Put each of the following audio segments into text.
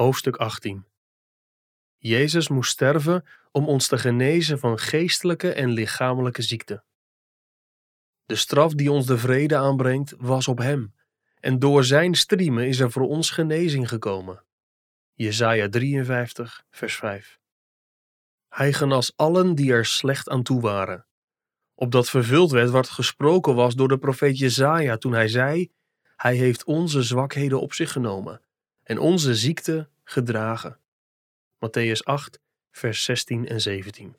Hoofdstuk 18 Jezus moest sterven om ons te genezen van geestelijke en lichamelijke ziekte. De straf die ons de vrede aanbrengt was op hem, en door zijn striemen is er voor ons genezing gekomen. Jesaja 53, vers 5 Hij genas allen die er slecht aan toe waren. Opdat vervuld werd wat gesproken was door de profeet Jesaja toen hij zei, Hij heeft onze zwakheden op zich genomen en onze ziekte gedragen. Matthäus 8, vers 16 en 17.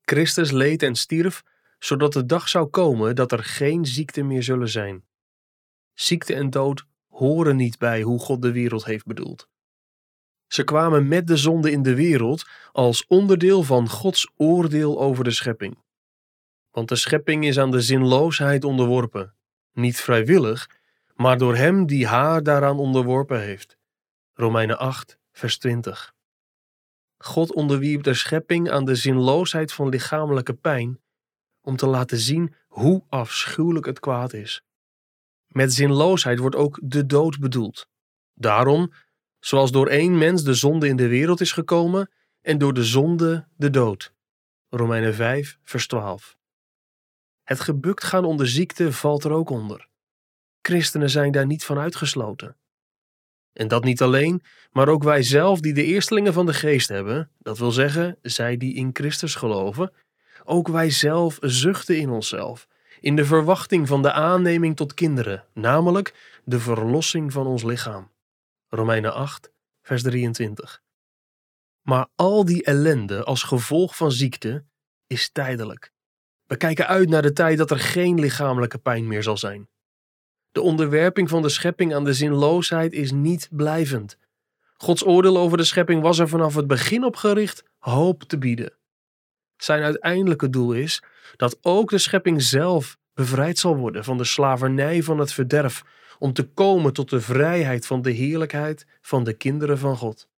Christus leed en stierf, zodat de dag zou komen dat er geen ziekte meer zullen zijn. Ziekte en dood horen niet bij hoe God de wereld heeft bedoeld. Ze kwamen met de zonde in de wereld als onderdeel van Gods oordeel over de schepping. Want de schepping is aan de zinloosheid onderworpen, niet vrijwillig, maar door hem die haar daaraan onderworpen heeft. Romeinen 8, vers 20. God onderwierp de schepping aan de zinloosheid van lichamelijke pijn om te laten zien hoe afschuwelijk het kwaad is. Met zinloosheid wordt ook de dood bedoeld. Daarom, zoals door één mens de zonde in de wereld is gekomen en door de zonde de dood. Romeinen 5, vers 12. Het gebukt gaan onder ziekte valt er ook onder. Christenen zijn daar niet van uitgesloten. En dat niet alleen, maar ook wij zelf die de eerstelingen van de geest hebben, dat wil zeggen, zij die in Christus geloven, ook wij zelf zuchten in onszelf, in de verwachting van de aanneming tot kinderen, namelijk de verlossing van ons lichaam. Romeinen 8, vers 23. Maar al die ellende als gevolg van ziekte is tijdelijk. We kijken uit naar de tijd dat er geen lichamelijke pijn meer zal zijn. De onderwerping van de schepping aan de zinloosheid is niet blijvend. Gods oordeel over de schepping was er vanaf het begin op gericht hoop te bieden. Zijn uiteindelijke doel is dat ook de schepping zelf bevrijd zal worden van de slavernij van het verderf, om te komen tot de vrijheid van de heerlijkheid van de kinderen van God.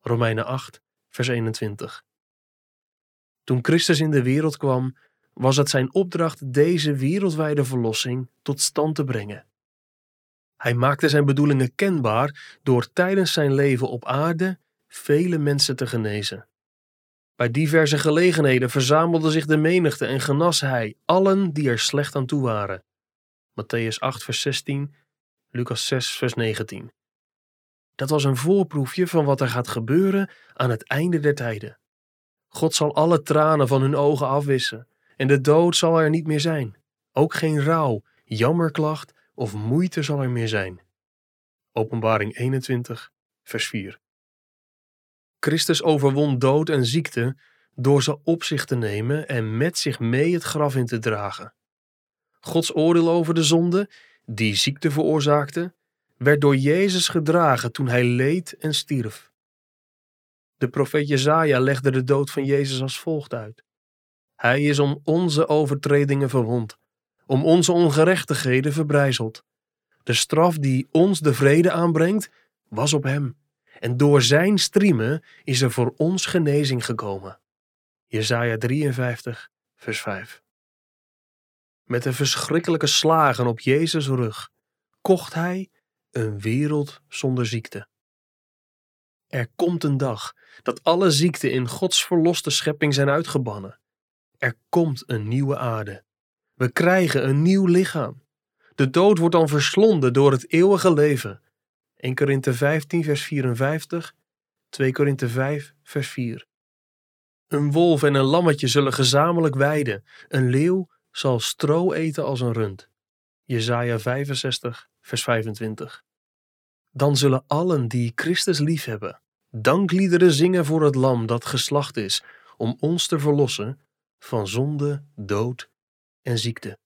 Romeinen 8, vers 21. Toen Christus in de wereld kwam, was het zijn opdracht deze wereldwijde verlossing tot stand te brengen. Hij maakte zijn bedoelingen kenbaar door tijdens zijn leven op aarde vele mensen te genezen. Bij diverse gelegenheden verzamelde zich de menigte en genas hij allen die er slecht aan toe waren. Matthäus 8, vers 16, Lucas 6, vers 19. Dat was een voorproefje van wat er gaat gebeuren aan het einde der tijden. God zal alle tranen van hun ogen afwissen en de dood zal er niet meer zijn. Ook geen rouw, jammerklacht of moeite zal er meer zijn. Openbaring 21, vers 4. Christus overwon dood en ziekte door ze op zich te nemen en met zich mee het graf in te dragen. Gods oordeel over de zonde, die ziekte veroorzaakte, werd door Jezus gedragen toen hij leed en stierf. De profeet Jezaja legde de dood van Jezus als volgt uit. Hij is om onze overtredingen verwond om onze ongerechtigheden verbrijzeld. De straf die ons de vrede aanbrengt, was op hem. En door zijn striemen is er voor ons genezing gekomen. Jesaja 53, vers 5. Met de verschrikkelijke slagen op Jezus' rug kocht hij een wereld zonder ziekte. Er komt een dag dat alle ziekten in Gods verloste schepping zijn uitgebannen. Er komt een nieuwe aarde we krijgen een nieuw lichaam. De dood wordt dan verslonden door het eeuwige leven. 1 Korinthe 15, vers 54, 2 Korinthe 5, vers 4. Een wolf en een lammetje zullen gezamenlijk weiden. Een leeuw zal stro eten als een rund. Jesaja 65, vers 25. Dan zullen allen die Christus liefhebben, dankliederen zingen voor het lam dat geslacht is, om ons te verlossen van zonde, dood en ziekte.